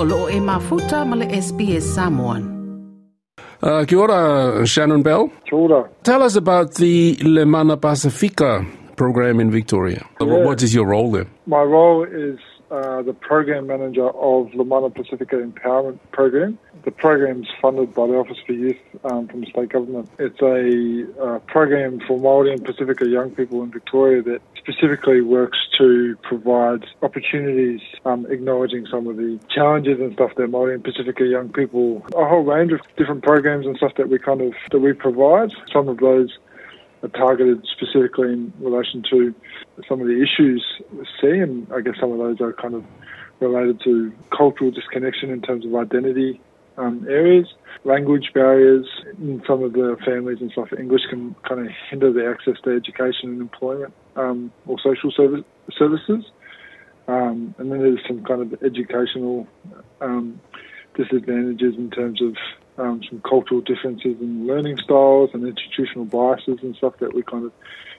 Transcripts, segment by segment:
o loo e mafuta ma le SBS Samoan. Uh, kia ora, Shannon Bell. Kia ora. Tell us about the Le Mana Pasefika program in Victoria. Yeah. What is your role there? My role is uh, the program manager of Le Mana Pasefika Empowerment Program. The program is funded by the Office for Youth um, from the state government. It's a uh, program for Māori and Pacifica young people in Victoria that specifically works to provide opportunities, um, acknowledging some of the challenges and stuff that Māori and Pacifica young people, a whole range of different programs and stuff that we kind of that we provide. Some of those are targeted specifically in relation to some of the issues we see, and I guess some of those are kind of related to cultural disconnection in terms of identity um, areas, language barriers. In some of the families and stuff, English can kind of hinder the access to education and employment um, or social service, services. Um, and then there's some kind of educational um, disadvantages in terms of um, some cultural differences in learning styles and institutional biases and stuff that we kind of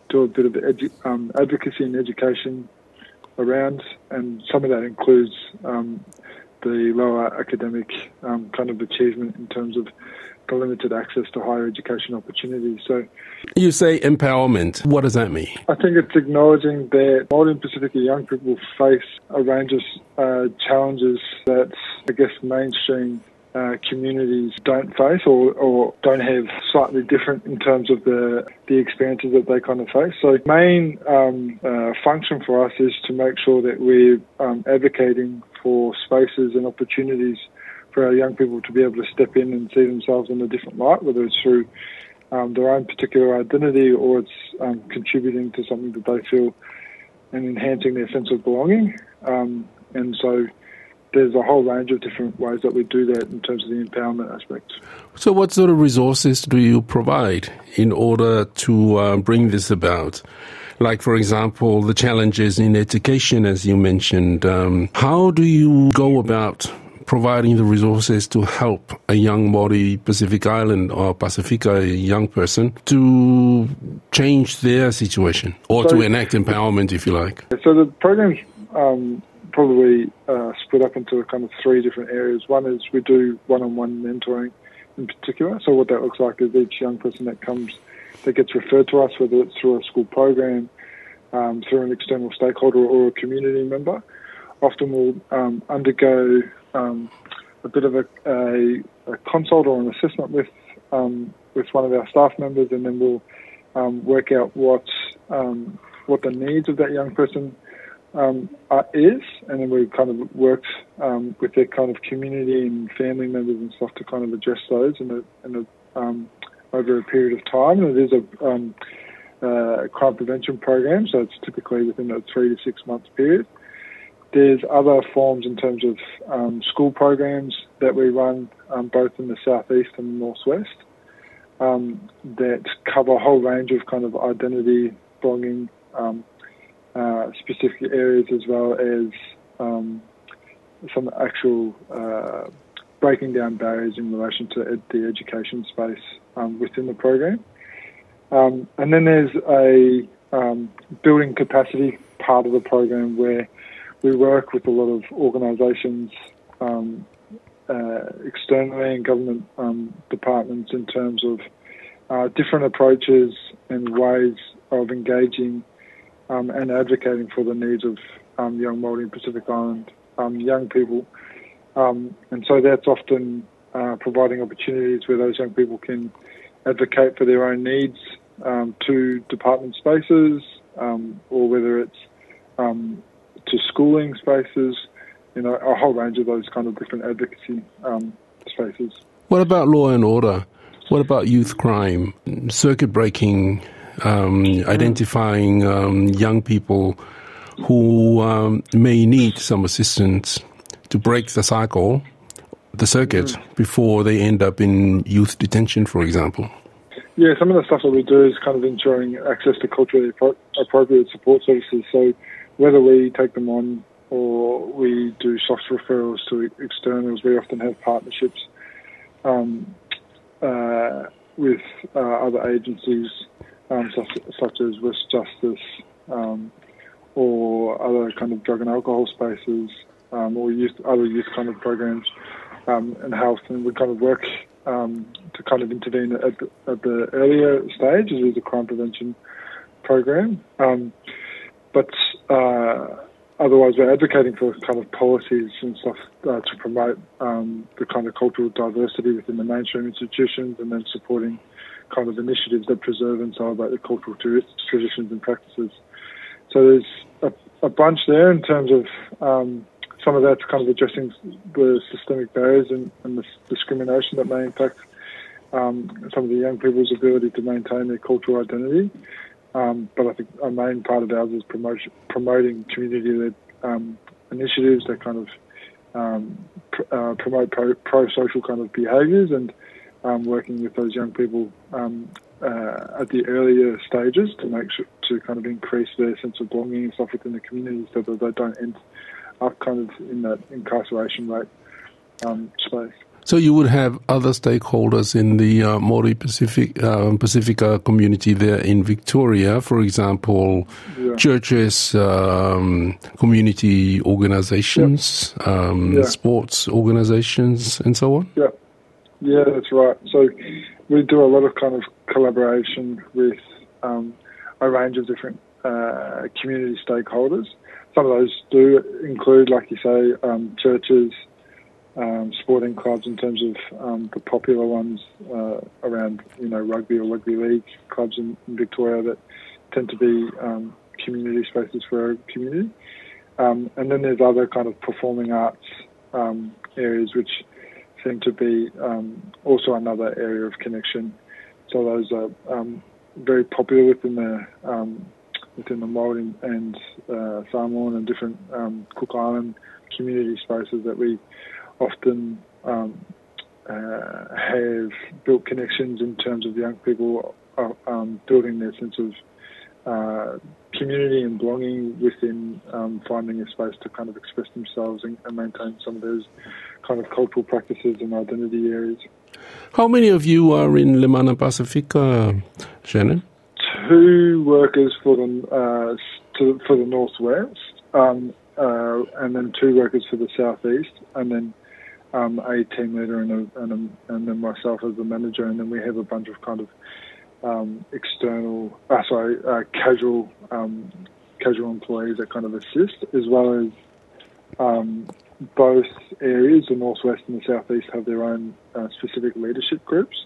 do a bit of edu- um, advocacy and education around, and some of that includes um, the lower academic um, kind of achievement in terms of the limited access to higher education opportunities. So You say empowerment. What does that mean? I think it's acknowledging that Modern Pacifica young people face a range of uh, challenges that I guess mainstream uh, communities don't face or, or don't have slightly different in terms of the the experiences that they kind of face. So main um, uh, function for us is to make sure that we're um, advocating for spaces and opportunities for our young people to be able to step in and see themselves in a different light, whether it's through um, their own particular identity or it's um, contributing to something that they feel and enhancing their sense of belonging. Um, and so there's a whole range of different ways that we do that in terms of the empowerment aspect. So, what sort of resources do you provide in order to uh, bring this about? Like, for example, the challenges in education, as you mentioned. Um, how do you go about providing the resources to help a young Maori Pacific Island or Pacifica young person to change their situation or So- to enact empowerment, if you like? So the program's um, probably uh, split up into kind of three different areas. One is we do one-on-one mentoring in particular. So what that looks like is each young person that comes, that gets referred to us, whether it's through a school program, um, through an external stakeholder or a community member, often will um, undergo um, a bit of a, a, a consult or an assessment with um, with one of our staff members, and then we'll um, work out what um, what the needs of that young person um, is, and then we kind of worked um, with their kind of community and family members and stuff to kind of address those in a, in a um, over a period of time. And it is a um, uh, crime prevention program, so it's typically within a three to six months period. There's other forms in terms of um, school programs that we run um, both in the southeast and the northwest um, that cover a whole range of kind of identity, belonging, um, uh, specific areas as well as um, some actual uh, breaking down barriers in relation to ed- the education space um, within the program. Um, and then there's a um, building capacity part of the program where we work with a lot of organisations um, uh, externally and government um, departments in terms of uh, different approaches and ways of engaging um, and advocating for the needs of um, young Māori and Pacific Island um, young people. Um, and so that's often uh, providing opportunities where those young people can advocate for their own needs um, to department spaces or whether it's to schooling spaces, you know, a whole range of those kind of different advocacy spaces. What about law and order? What about youth crime, circuit breaking, um, identifying um, young people who um, may need some assistance to break the cycle, the circuit, before they end up in youth detention, for example? Yeah, some of the stuff that we do is kind of ensuring access to culturally appro- appropriate support services. So whether we take them on or we do soft referrals to externals, we often have partnerships um, uh, with uh, other agencies um, such, such as West Justice um, or other kind of drug and alcohol spaces um, or youth, other youth kind of programs um, and health, and we kind of work um, to kind of intervene at the, at the earlier stage as a crime prevention program. Um, but uh, otherwise, we're advocating for kind of policies and stuff uh, to promote um, the kind of cultural diversity within the mainstream institutions, and then supporting kind of initiatives that preserve and celebrate the cultural traditions and practices. So there's a, a bunch there in terms of um, some of that's kind of addressing the systemic barriers and, and the discrimination that may impact um, some of the young people's ability to maintain their cultural identity. Um, but I think a main part of ours is promotion, promoting community-led um, initiatives that kind of um, pr- uh, promote pro- pro-social kind of behaviours and um, working with those young people um, uh, at the earlier stages to make sure to kind of increase their sense of belonging and stuff within the community so that they don't end up kind of in that incarceration rate um, space. So you would have other stakeholders in the uh, Maori Pacific uh, Pacifica community there in Victoria, for example, yeah. churches, um, community organizations, yeah. Um, yeah. sports organizations, and so on. Yeah, yeah, that's right. So we do a lot of kind of collaboration with um, a range of different uh, community stakeholders. Some of those do include, like you say, um, churches, um, sporting clubs in terms of um, the popular ones uh, around, you know, rugby or rugby league clubs in, in Victoria that tend to be um, community spaces for our community. Um, and then there's other kind of performing arts um, areas which seem to be um, also another area of connection. So those are very popular within the within the Maori and uh, Samoan and different Cook Island community spaces that we often um, uh, have built connections in terms of young people uh, um, building their sense of uh, community and belonging within um, finding a space to kind of express themselves and, and, maintain some of those kind of cultural practices and identity areas. How many of you are in Le Mana Pasefika, Shannon? Two workers for the uh, to, for the northwest, um, uh, and then two workers for the southeast, and then um, a team leader and, a, and, a, and then myself as the manager, and then we have a bunch of kind of um, external, uh, sorry, uh, casual um, casual employees that kind of assist, as well as um, both areas, the northwest and the southeast, have their own uh, specific leadership groups,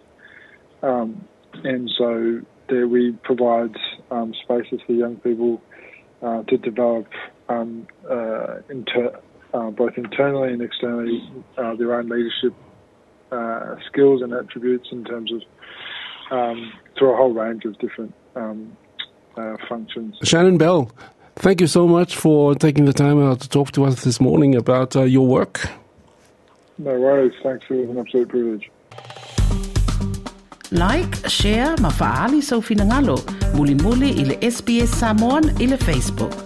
um, and so there we provide um, spaces for young people uh, to develop um, uh, inter- uh, both internally and externally, uh, their own leadership uh, skills and attributes in terms of um, through a whole range of different um, uh, functions. Shannon Bell, thank you so much for taking the time out to talk to us this morning about uh, your work. No worries. Thanks. It was an absolute privilege. Like, share, mafaali sa ufinangalo, muli muli ile SBS Samoan ile Facebook.